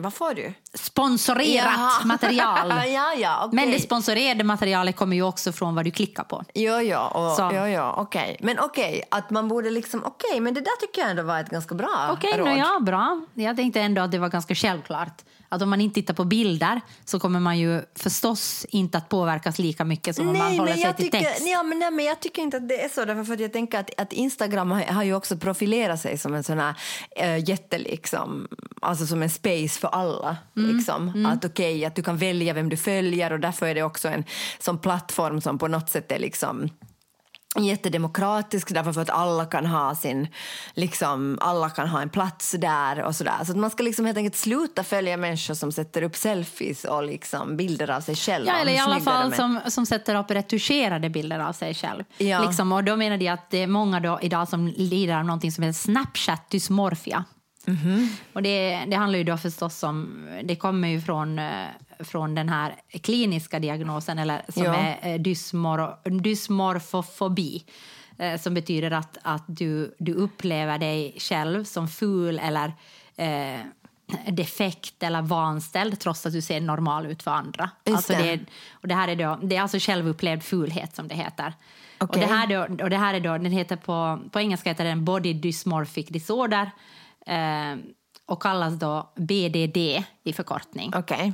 Vad får du? Sponsorerat Jaha. material! [laughs] ja, ja, okej. Men det sponsorerade materialet kommer ju också från vad du klickar på. Ja, ja, och, Så. ja, ja okej. Men okej, att man borde liksom, okej, men det där tycker jag ändå var ett ganska bra Okej, råd. nå ja, bra. Jag tänkte ändå att det var ganska självklart. Att om man inte tittar på bilder så kommer man ju förstås inte att påverkas lika mycket som om man Nej håller sig jag till tycker, text. ja, men, nej, men jag tycker inte att det är så. Därför att jag tänker att, att Instagram har, har ju också profilerat sig som en sån här äh, jätte, liksom, alltså som en space för alla. Mm, Liksom. Att okej, att du kan välja vem du följer och därför är det också en sån plattform som på något sätt är liksom jättedemokratisk därför för att alla kan ha sin liksom alla kan ha en plats där och sådär så att man ska liksom helt enkelt sluta följa människor som sätter upp selfies och liksom bilder av sig själva Ja, eller i alla fall som, som sätter upp retuscherade bilder av sig själv. Ja. Liksom, och då menar de att det är många då, idag som lider av någonting som heter Snapchat dysmorfia. Mhm. Och det, det handlar ju då förstås om, det kommer ju från, eh, från den här kliniska diagnosen eller som Ja. är eh, dysmor, dysmorfofobi. Eh, som betyder att, att du, du upplever dig själv som ful eller eh, defekt eller vanställd trots att du ser normal ut för andra. Just alltså det. är, och det här är då, det är alltså självupplevd fulhet som det heter. Och, Okej. det här då, och det här är då, den heter på, på engelska heter den body dysmorphic disorder eh, och kallas då BDD i förkortning. Okej.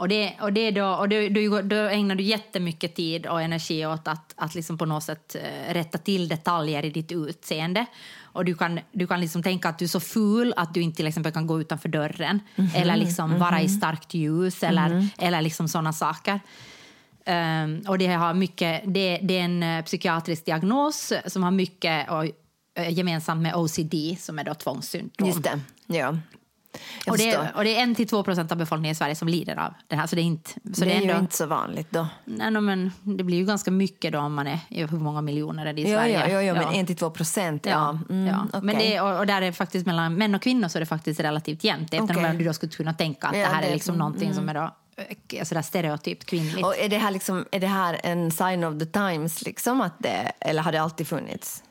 Och, det, och, det då, och då, då, då ägnar du jättemycket tid och energi åt att, att liksom på något sätt eh, rätta till detaljer i ditt utseende. Och du kan, du kan liksom tänka att du är så ful att du inte till exempel kan gå utanför dörren eller liksom vara i starkt ljus eller, eller liksom sådana saker. Ehm, och det, har mycket, det, det är en eh, psykiatrisk diagnos som har mycket och, eh, gemensamt med OCD som är då tvångssyndrom. Just det. Ja. Och det, är, och det är en till två procent av befolkningen i Sverige som lider av det här. Så det är, inte, så det är ändå, ju inte så vanligt då. Nej, no, men det blir ju ganska mycket då om man är hur många miljoner är det i Ja, Sverige. ja, ja, ja, men Ja. en till två procent. Ja. Ja, Mm, ja. okej. Men det är, och, och där är faktiskt mellan män och kvinnor så är det faktiskt relativt jämnt. Även om du då skulle kunna tänka att det här det- är liksom någonting som är då, sådär stereotypt kvinnligt. Och är det, här liksom, är det här en sign of the times, liksom, att det, eller har det alltid funnits?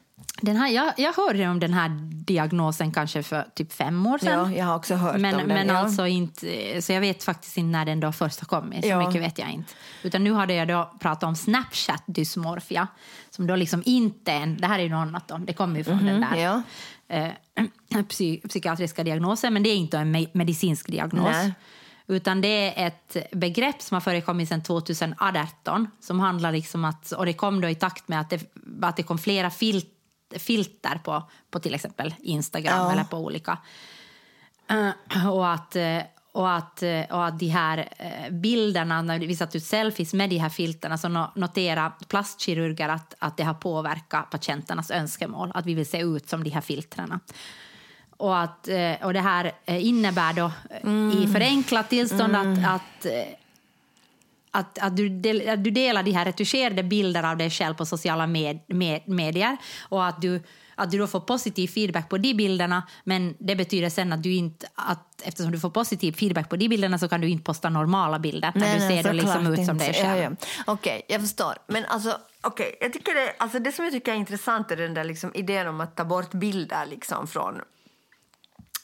Den här, jag, jag hörde om den här diagnosen kanske för typ fem år sedan. Ja, jag har också hört men, om den. Men ja. alltså inte, så jag vet faktiskt inte när den då först har kommit. Så Ja. mycket vet jag inte. Utan nu hade jag då pratat om Snapchat dysmorfia. Som då liksom inte en, det här är ju något annat då. Det kommer ju från den där ja. eh, [clears throat] psy, psykiatriska diagnosen. Men det är inte en me- medicinsk diagnos. Nej. Utan det är ett begrepp som har förekommit sedan 2018. Som handlar liksom att, och det kom då i takt med att det, att det kom flera fil, filter på, på till exempel Instagram Ja. eller på olika. Eh, och att, eh, och att, eh, och att de här bilderna, när vi satt ut selfies med de här filterna så no, noterar plastkirurger att, att det har påverkat patienternas önskemål, att vi vill se ut som de här filtrerna. Och, att, och det här innebär då eh, i förenklat tillstånd att, att eh, att, att, du del, att du delar de här retuscherade bilder av dig själv på sociala med, med, medier och att du, att du då får positiv feedback på de bilderna men det betyder sen att du inte att eftersom du får positiv feedback på de bilderna så kan du inte posta normala bilder när du ser liksom ut som dig själv. Ja, ja. Okej, jag förstår. Men alltså, okej, jag tycker det, alltså det som jag tycker är intressant är den där liksom idén om att ta bort bilder liksom från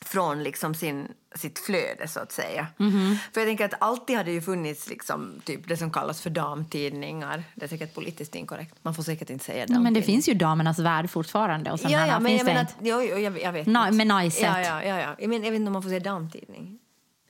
från liksom sin, sitt flöde, så att säga. Mhm. För jag tänker att alltid har det ju funnits liksom, typ det som kallas för damtidningar. Det är säkert politiskt inkorrekt. Man får säkert inte säga damtidning. men det finns ju damernas värld fortfarande. Och Ja, ja, men finns jag menar inte? att, jo, jo, jag, jag vet Na- inte. med nice ja, ja, ja, ja. Jag, men, jag vet inte om man får säga damtidning.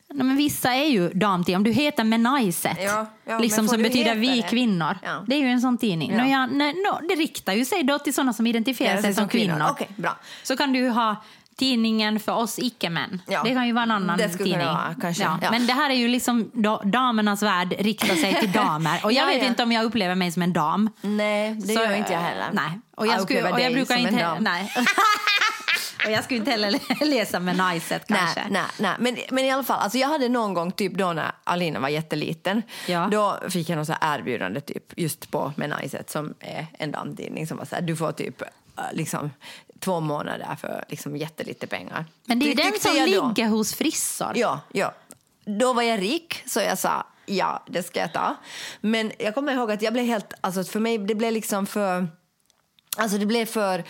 Nej, men vissa är ju damtidning. Om du heter Menaiset, Ja, ja, liksom som betyder vi det? kvinnor. Ja. Det är ju en sån tidning. Ja. Nå, ja, nej, nå, det riktar ju sig då till sådana som identifierar sig som kvinnor. Okej, bra. Så kan du ha tidningen för oss icke-män. Ja. Det kan ju vara en annan Det tidning. vara, kanske. Ja. Ja. Men det här är ju liksom då, damernas värld riktar sig till [laughs] damer. Och jag Ja, vet inte om jag upplever mig som en dam. Nej, det Så, gör inte jag heller. Nej. Och Jag jag, skulle, och jag brukar inte... dam. Nej. [laughs] och jag skulle inte heller läsa med Niceet kanske. Nej, nej, nej. Men, men i alla fall, alltså jag hade någon gång, typ då när Alina var jätteliten, Ja. då fick jag något så erbjudande typ, just på Menaiset som är en damtidning som var så här, du får typ äh, liksom två månader för liksom jättelite pengar. Men det är ju den som ligger hos frissor. Ja, ja. Då var jag rik, så jag sa ja, det ska jag ta. Men jag kommer ihåg att jag blev helt, alltså för mig, det blev liksom för, alltså det blev för,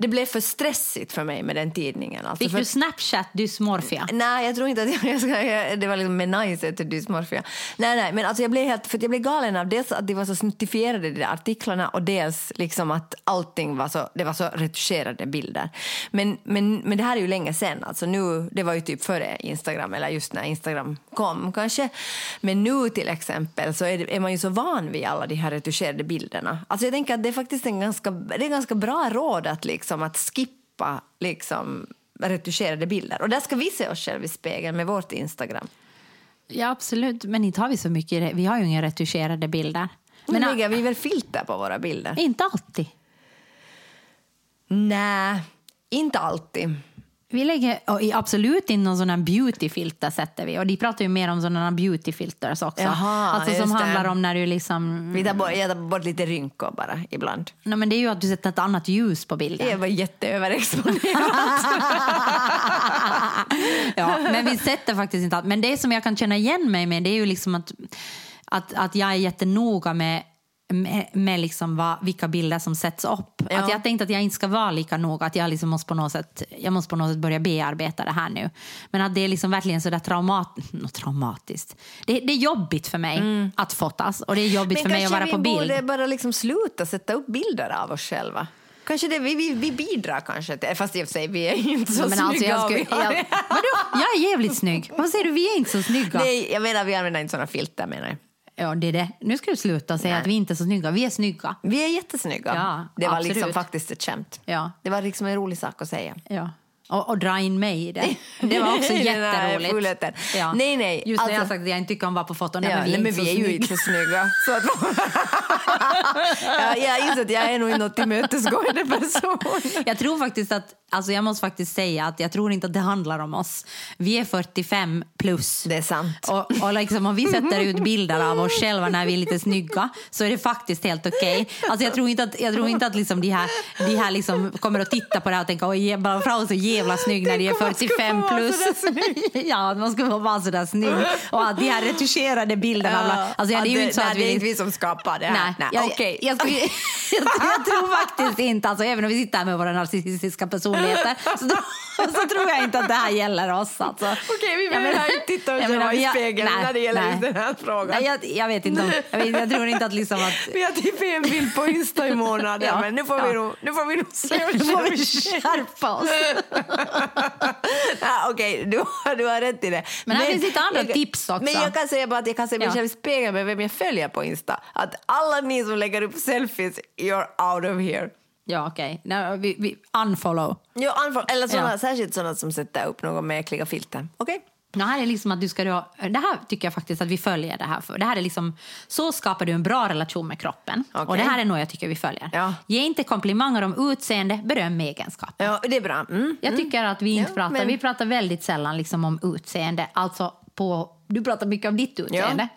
det blev för stressigt för mig med den tidningen. Alltså Fick för, du Snapchat dysmorfia? Nej, jag tror inte att jag, [laughs] jag ska, det var liksom med nice till dysmorfia. Nej, nej, men alltså jag blev helt, för jag blev galen av dels att de var så snuttifierade de där artiklarna och dels liksom att allting var så, det var så retuscherade bilder. Men, men, men det här är ju länge sen, alltså nu, det var ju typ före Instagram eller just när Instagram kom kanske. Men nu till exempel så är, det, är man ju så van vid alla de här retuscherade bilderna. Alltså jag tänker att det är faktiskt en ganska, det är ganska bra råd att liksom att skippa liksom retuscherade bilder. Och där ska vi se oss själva i spegeln med vårt Instagram. Ja, absolut. Men inte har vi så mycket. Vi har ju inga retuscherade bilder. Men Men lägger vi väl filter på våra bilder? inte alltid. Nej, inte alltid. Vi lägger absolut inte någon sån här beautyfilter sätter vi. Och de pratar ju mer om sådana beautyfilters också. Jaha, alltså som just det. handlar om när du liksom... Vi tar bort, jag tar bort lite rynkor bara ibland. Nej, men det är ju att du sätter ett annat ljus på bilden. Jag var jätteöverexponerad. [laughs] ja, men vi sätter faktiskt inte allt. Men det som jag kan känna igen mig med det är ju liksom att, att, att jag är jättenoga med med, med liksom vad, vilka bilder som sätts upp. Ja. Att jag tänkte att jag inte ska vara lika noga, att jag, liksom måste på något sätt, jag måste på något sätt börja bearbeta det här nu. Men att det är liksom verkligen sådär traumat, traumatiskt. Det, det är jobbigt för mig att fotas och det är jobbigt för mig att vara på bild. Mm. vi borde bara liksom sluta sätta upp bilder av oss själva. Kanske det, vi, vi, vi bidrar kanske till, fast i och för sig vi är inte så Men alltså, snygga. jag, och skulle, jag, vadå? jag är jävligt snygg. Vad säger du? Vi är inte så snygga. Nej, jag menar vi använder inte såna filter menar jag. Ja, det är det. Nu ska du sluta säga Nej. att vi inte är så snygga. Vi är snygga. Vi är jättesnygga. Ja, det var absolut. liksom faktiskt ett skämt. Ja. Det var liksom en rolig sak att säga. Ja. Och, och dra in mig i det. [laughs] Det var också Den jätteroligt. fullheten. Ja. Nej, nej, Just när jag alltså- sagt att jag inte tycker om att vara på foton. Nej, Ja, men vi är, nej, men vi är ju inte så snygga. Så att [laughs] ja, jag inser att jag är nog något tillmötesgående person. [laughs] Jag tror faktiskt att, alltså jag måste faktiskt säga att jag tror inte att det handlar om oss. Vi är 45 plus. Det är sant. Och, och liksom, om vi sätter ut bilder av oss själva när vi är lite snygga så är det faktiskt helt okej. Alltså jag tror inte att, jag tror inte att liksom de här, de här liksom kommer att titta på det här och tänka oj, bara Frau är så jävla snygg när de är Tänk om man skulle 45 få vara plus. [laughs] ja, man skulle vara sådär snygg. Och de här retuscherade bilderna. Ja, alltså, ja, det är ju inte så nej, att det är vi... inte vi som skapar det här. Nej, Nej, jag, okej. jag, skulle- [laughs] jag, jag tror faktiskt inte, alltså, även om vi sitter här med våra narcissistiska personligheter så, [laughs] så tror jag inte att det här gäller oss. Alltså. Okej, vi Jag behöver inte titta oss jag menar, i vi spegeln nej, när det gäller nej. den här frågan. Nej, jag, jag vet inte om, jag, vet, jag tror inte att liksom att... Vi har typ en bild på Insta i månaden, Ja, men nu får, vi ja. nog, nu får vi nog se Nu får vi skärpa oss. [laughs] ja, Okej, du, har- du har rätt i det. Men här finns lite andra jag- tips också. Men jag kan säga bara att jag kan se mig Ja. själv i spegeln med vem jag följer på Insta. Att alla ni som lägger upp selfies, you're out of here. Ja, okej. Okay. Vi, vi unfollow. Jo, anfall, eller såna, Ja. särskilt sådana som sätter upp några märkliga filter. Okej? Det här är liksom att du ska då, det här tycker jag faktiskt att vi följer det här för. Det här är liksom, så skapar du en bra relation med kroppen. Okej. Och det här är nog jag tycker vi följer. Ja. Ge inte komplimanger om utseende, beröm egenskaper. Ja, det är bra. Mm. Jag tycker att vi inte Ja, pratar, men- vi pratar väldigt sällan liksom om utseende. Alltså på, du pratar mycket om ditt utseende.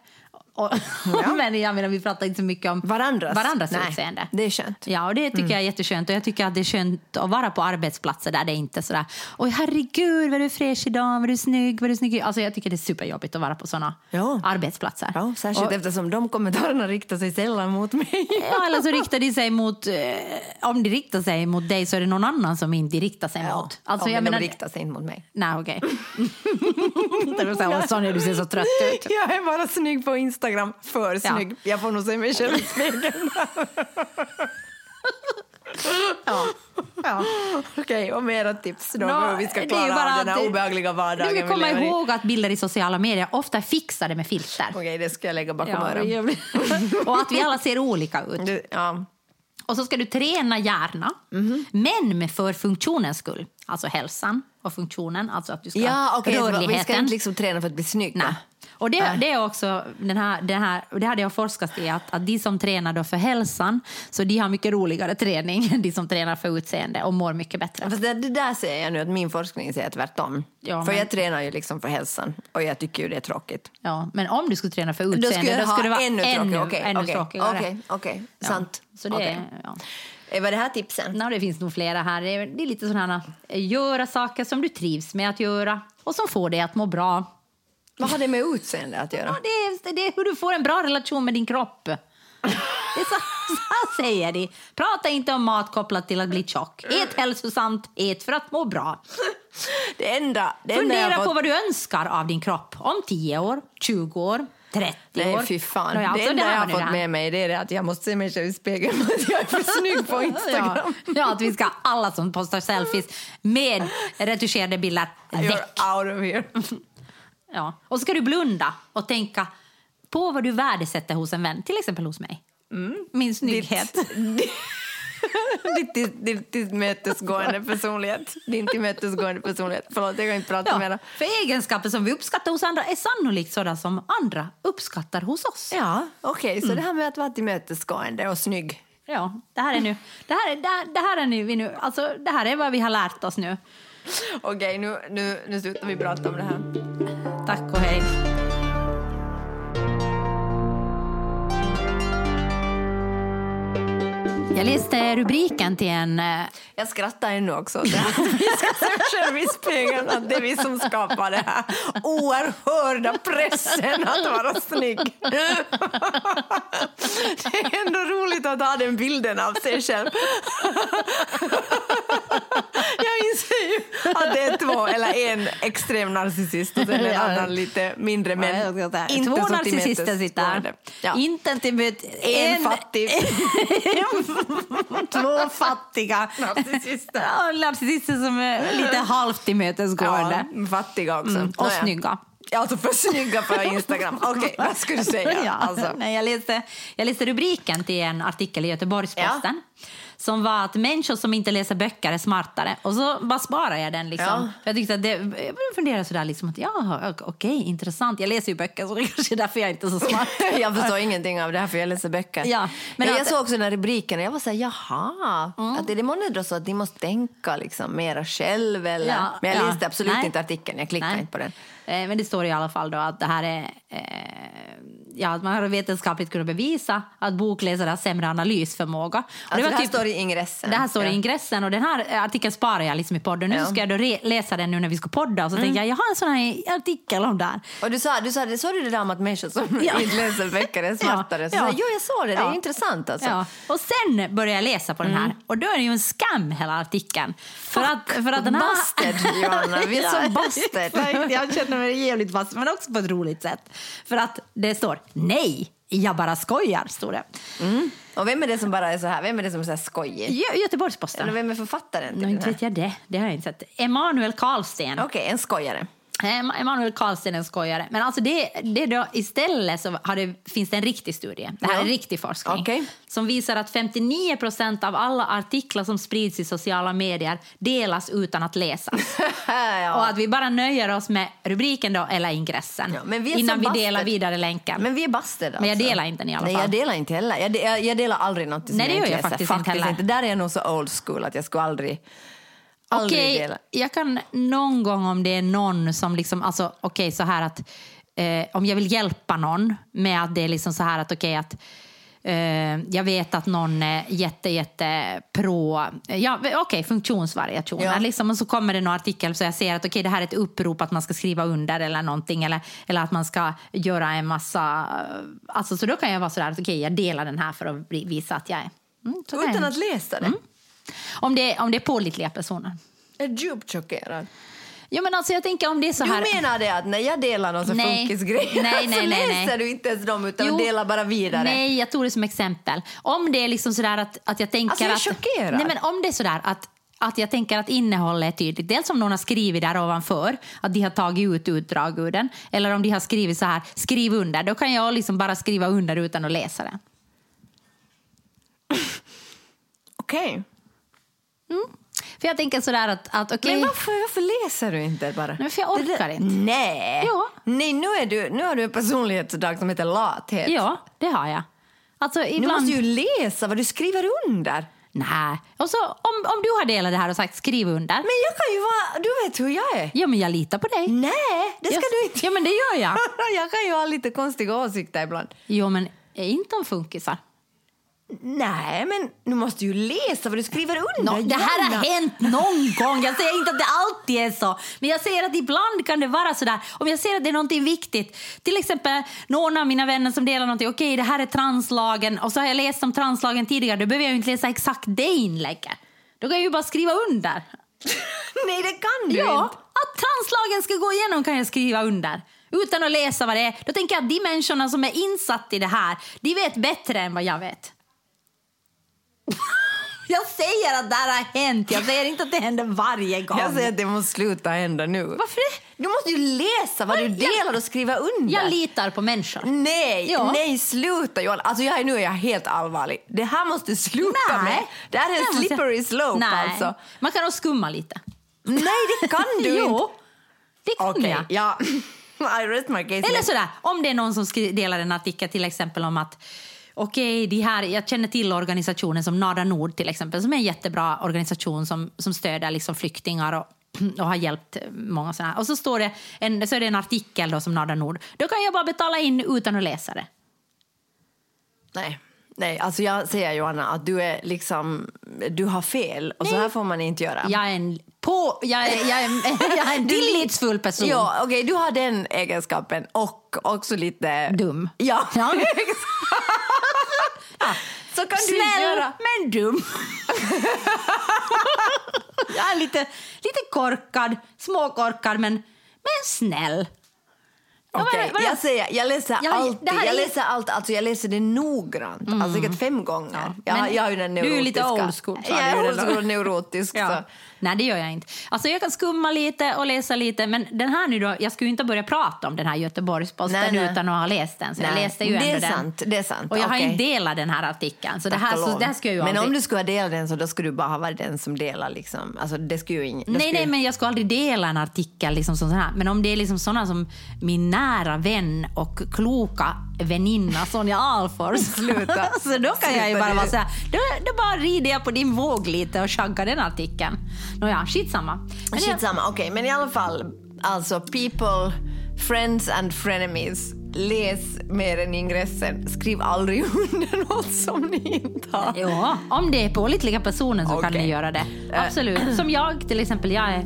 Och, [laughs] men jag menar, vi pratar inte så mycket om Varandras. varandras Nej, utseende. det är skönt. Ja, och det tycker jag är jätteskönt. Och jag tycker att det är skönt att vara på arbetsplatser där det är inte sådär, oj herregud vad du är fräsch idag, vad du är snygg, vad du är snygg. Alltså jag tycker det är superjobbigt att vara på sådana Ja. arbetsplatser. Ja, särskilt och, eftersom de kommentarerna riktar sig sällan mot mig. [laughs] Ja, eller så riktar de sig mot, eh, om de riktar sig mot dig så är det någon annan som inte riktar sig mot. Alltså, ja, jag men menar, de riktar sig inte mot mig. Nej, okej. [laughs] "Åh, Sonja, du ser så trött ut. Jag är bara snygg på Instagram, för Ja. snygg. Jag får nog se mig själv i spegeln. [laughs] Ja. Ja. Okej, och mera tips då hur vi ska det är klara bara av den här obehagliga vardagen Du ska komma i. ihåg att bilder i sociala medier ofta är fixade med filter. Okej, det ska jag lägga bakom Ja, öronen. [laughs] och att vi alla ser olika ut. Du, ja. Och så ska du träna gärna, Mhm. men med för funktionens skull. Alltså hälsan och funktionen, alltså att du ska ja, okej, så vi ska rörligheten. inte liksom träna för att bli snygga. Nej. Och det, det är också den här, den här, det hade jag forskat i, att, att de som tränar då för hälsan, så de har mycket roligare träning [laughs] än de som tränar för utseende och mår mycket bättre. Fast det, det där säger jag nu att min forskning säger tvärtom. Ja, för men- jag tränar ju liksom för hälsan och jag tycker ju det är tråkigt. Ja, men om du skulle träna för Då utseende, skulle jag då skulle det vara ännu ännu, tråkigare. Okej, ännu okej, tråkigare. Okej, okej, Ja. sant. Så det, Okej. ja. Eh, Var det här tipsen? Ja, det finns nog flera här. Det är, är lite sådana här, göra saker som du trivs med att göra och som får dig att må bra. Vad har det med utseende att göra? Ja, det, är, det är hur du får en bra relation med din kropp. Det är så, så säger de. Prata inte om mat kopplat till att bli tjock. Ät hälsosamt, ät för att må bra. Det enda, det enda Fundera har på fått... vad du önskar av din kropp om 10 år, 20 år, 30 år. Nej, fy fan. Nåja, det alltså, enda här jag har det fått med mig det är det att jag måste se mig själv i spegeln för att jag är för [laughs] snygg på Instagram. Ja, ja, att vi ska alla som postar selfies med retuscherade bilder väck. You're out of here. Ja. Och så ska du blunda och tänka på vad du värdesätter hos en vän, till exempel hos mig. Min snygghet. Ditt, [laughs] ditt, ditt, ditt mötesgående personlighet. Din tillmötesgående personlighet. Förlåt, jag kan inte prata Ja, mer. för egenskaper som vi uppskattar hos andra är sannolikt sådana som andra uppskattar hos oss. Ja, okej. Mm. så det här med att vara tillmötesgående och snygg. Ja, det här är nu, det här, är- det här, det här är nu, vi nu, alltså det här är vad vi har lärt oss nu. Okej, nu, nu, nu slutar vi prata om det här. Tack och hej. Jag läste rubriken till en... Eh, Jag skrattar ännu också det här. [laughs] Vi ska se själva i spegeln att det är vi som skapar det här oerhörda pressen att vara snygg. [laughs] Det är ändå roligt att ha den bilden av sig själv. [laughs] Jag inser ju att det är två eller en extrem narcissist och sen en Ja. annan lite mindre men Ja, inte Två så narcissister sitter. Ja. Inte till möt- En fattig [laughs] Två fattiga narcissister. Ja, narcissister som är lite halvt tillmötesgående. Ja, fattiga också. Mm, och Nåja. snygga. Ja, Alltså för snygga på Instagram. [laughs] Okej, vad skulle du säga? Ja, Alltså. nej, jag, läste, jag läste rubriken till en artikel i Göteborgs-Posten som var att människor som inte läser böcker är smartare. Och så bara sparar jag den. Liksom. Ja. För Jag tyckte att det, jag började fundera sådär, liksom, att ja, okej, intressant. Jag läser ju böcker så det kanske är därför jag inte är så smart. [laughs] Jag förstår ingenting av det här för jag läser böcker. Ja, men jag att- såg också den här rubriken och jag var så här, jaha, att är det månne då så att ni måste tänka liksom mera själv eller? Ja, men jag ja. läste absolut Nej. inte artikeln, jag klickade Nej. inte på den. Eh, Men det står i alla fall då att det här är... Eh, ja, man har vetenskapligt kunnat bevisa att bokläsare har sämre analysförmåga. Och Alltså, det här typ- står i ingressen. Det här står Ja. i ingressen och den här artikeln sparar jag liksom i podden. Nu Ja. Mm. ska jag då läsa den nu när vi ska podda och så tänkte jag, jag har en sån här artikel om det här. Och du sa, du sa, det, såg du det där om att människor som [laughs] Ja. inte läser böcker är smartare? Så Ja. sa jag, jo, jag såg det, det är intressant alltså. Och sen började jag läsa på den Mm. här och då är det ju en skam hela artikeln. För att, för att den här... Busted, Johanna. Vi är [laughs] så busted. Jag känner mig jävligt busted, men också på ett roligt sätt. För att det står nej, jag bara skojar, står det. Och vem är det som bara är så här, vem är det som är så här skojig? Gö- Göteborgs-Posten. Eller vem är författaren till Nej, den inte vet jag det. Det har jag inte sett. Emanuel Karlsten. Okej, en skojare. Em- Emanuel Karlsten är en skojare. Men alltså det, det då, istället så det, finns det en riktig studie. Det här Ja. är riktig forskning. Okej. Som visar att 59 procent av alla artiklar som sprids i sociala medier delas utan att läsas. [laughs] ja. Och att vi bara nöjer oss med rubriken då, eller ingressen Ja, vi innan vi delar vidare länken. Men vi är busted alltså. Men jag delar inte den i alla Nej, fall. jag delar inte heller. Jag, de, jag, jag delar aldrig något som Nej, det jag gör inte jag läser. faktiskt inte heller. inte. Där är jag nog så old school att jag skulle aldrig, aldrig Okej, dela. jag kan någon gång om det är någon som liksom, alltså okej så här att eh, om jag vill hjälpa någon med att det är liksom så här att okej att eh, jag vet att någon är jätte, jätte pro, ja okej funktionsvariationer Ja. liksom och så kommer det någon artikel så jag ser att okej det här är ett upprop att man ska skriva under eller någonting eller, eller att man ska göra en massa, alltså så då kan jag vara så där att okej jag delar den här för att visa att jag är mm, Utan att läsa det. Om, det, om det är pålitliga personer. Jag är djupt chockerad. Ja, men alltså jag tänker om det är så Du här... menar det att när jag delar någon Nej. funkisgrej Nej, nej, så nej, läser nej. du inte ens dem utan Jo. delar bara vidare? Nej, jag tog det som exempel. Om det är liksom sådär att, att jag tänker Alltså, jag är att... chockerad. Nej, men om det är sådär att att jag tänker att innehållet är tydligt. Dels om någon har skrivit där ovanför, att de har tagit ut utdrag ur den. Eller om de har skrivit så här, skriv under. Då kan jag liksom bara skriva under utan att läsa den. Okej. För jag tänker sådär att, att okej... Men varför, varför läser du inte bara? Nej, för jag orkar Det inte. Nej. Ja. Nej, nu, är du, nu har du en personlighetsdrag som heter lathet. Ja, det har jag. Alltså Du ibland... måste ju läsa vad du skriver under. Nej. Och så om, om du har delat det här och sagt skriv under. Men jag kan ju vara... Du vet hur jag är. Ja, men jag litar på dig. Nej, det ska Just- du inte. Ja, men det gör jag. [laughs] jag kan ju ha lite konstiga åsikter ibland. Jo, men inte om funkisar. Nej, men du måste ju läsa vad du skriver under. Nå, det här har hänt någon gång. Jag säger inte att det alltid är så. Men jag säger att ibland kan det vara så där. Om jag ser att det är någonting viktigt. Till exempel någon av mina vänner som delar någonting. Okej, det här är translagen. Och så har jag läst om translagen tidigare. Då behöver jag ju inte läsa exakt det inlägget. Då kan jag ju bara skriva under. [laughs] Nej, det kan du Ja, inte. att translagen ska gå igenom kan jag skriva under. Utan att läsa vad det är. Då tänker jag att de människorna som är insatt i det här, de vet bättre än vad jag vet. [laughs] jag säger att det här har hänt. Jag säger inte att det händer varje gång. Jag säger att det måste sluta hända nu. Varför det? Du måste ju läsa vad du delar och skriva under. Jag litar på människor. Nej, Ja. nej sluta Johan. Alltså jag är, nu är jag helt allvarlig. Det här måste sluta med. Det här är en slippery slope Nej. alltså. Man kan nog skumma lite. Nej, det kan du [laughs] inte. jo, det kan Okej, jag. ja. [laughs] I rest my case. Eller sådär, om det är någon som delar en artikel till exempel om att Okej, här, jag känner till organisationen som Nada Nord till exempel, som är en jättebra organisation som, som stöder liksom flyktingar och, [clears throat] och har hjälpt många sådana här. Och så, står det en, så är det en artikel då som Nada Nord. Då kan jag bara betala in utan att läsa det. Nej. Nej, alltså jag säger Johanna att du är liksom, du har fel och så här får man inte göra. Jag är en, på, jag är, jag är, [laughs] jag är en tillitsfull person. Ja, okej, du har den egenskapen och också lite... Dum. Ja. Ja. [laughs] [laughs] Så kan du Snäll göra. men dum. [laughs] jag är lite, lite korkad, småkorkad men, men snäll. Ja, Okej, vad- jag, säger, jag läser Ja, alltid. Jag är- läser allt, alltså jag läser det noggrant. Alltså säkert fem gånger. jag, men jag är ju den du är lite neurotiska. old school, Jag är old school neurotisk. [laughs] Ja. Nej, det gör jag inte. Alltså, jag kan skumma lite och läsa lite, men den här nu då, jag skulle ju inte börja prata om den här Göteborgs-Posten Nej, nej. utan att ha läst den. Så jag Nej, läste ju det är ändå den. sant, det är sant. Och jag har Okej. inte delat den här artikeln, så det här, så det här ska jag ju Men aldrig... om du skulle ha delat den så då skulle du bara ha varit den som delar. Liksom. Alltså, det skulle ju ing- det Nej, skulle... nej, men jag ska aldrig dela en artikel liksom som sån här. Men om det är liksom såna som min nära vän och kloka väninna Sonja Alfors. [laughs] Sluta. [laughs] så då kan jag ju bara vara så här, då, då bara rider jag på din våg lite och chaggar den artikeln. Nåja, skitsamma. Men Skitsamma, okej. Men i alla fall, alltså people, friends and frenemies. Läs mer än ingressen. Skriv aldrig [laughs] under något som ni inte har. Ja, om det är pålitliga personer så kan Okej. ni göra det. Absolut. Som jag till exempel, jag är,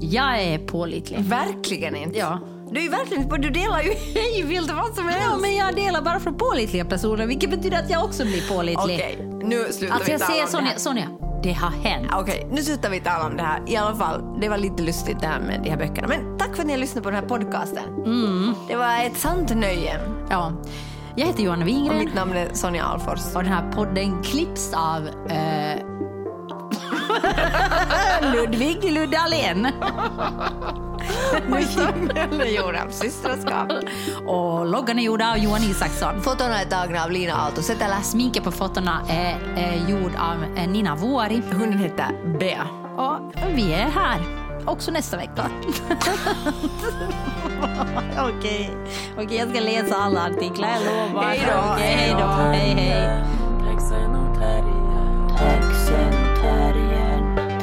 jag är pålitlig. Verkligen inte. Ja. Du är verkligen du delar ju [laughs] hej vilt vad som helst. Ja, men jag delar bara från pålitliga personer, vilket betyder att jag också blir pålitlig. Okej, nu slutar Alltså vi jag tala om det Sonja. Sonja, det har hänt. Okej, nu slutar vi tala om det här. I alla fall, det var lite lustigt det här med de här böckerna. Men tack för att ni har lyssnat på den här podcasten. Mm. Det var ett sant nöje. Ja. Jag heter Johanna Och Wingren mitt namn är Sonja Alfors. och den här podden klipps av eh, [laughs] Ludvig Luddalén. Musiken är gjord av systraskap. Och loggan är gjord av Johan Isaksson. Fotona är tagna av Lina Aalto Setälä. Sminket på fotona är, är gjord av eh, Nina Vuori. Hunden heter Bea. Och vi är här också nästa vecka. [laughs] Okej, Okej, jag ska läsa alla artiklar, jag lovar. Hej då. Okej, hej då. Hej, hej.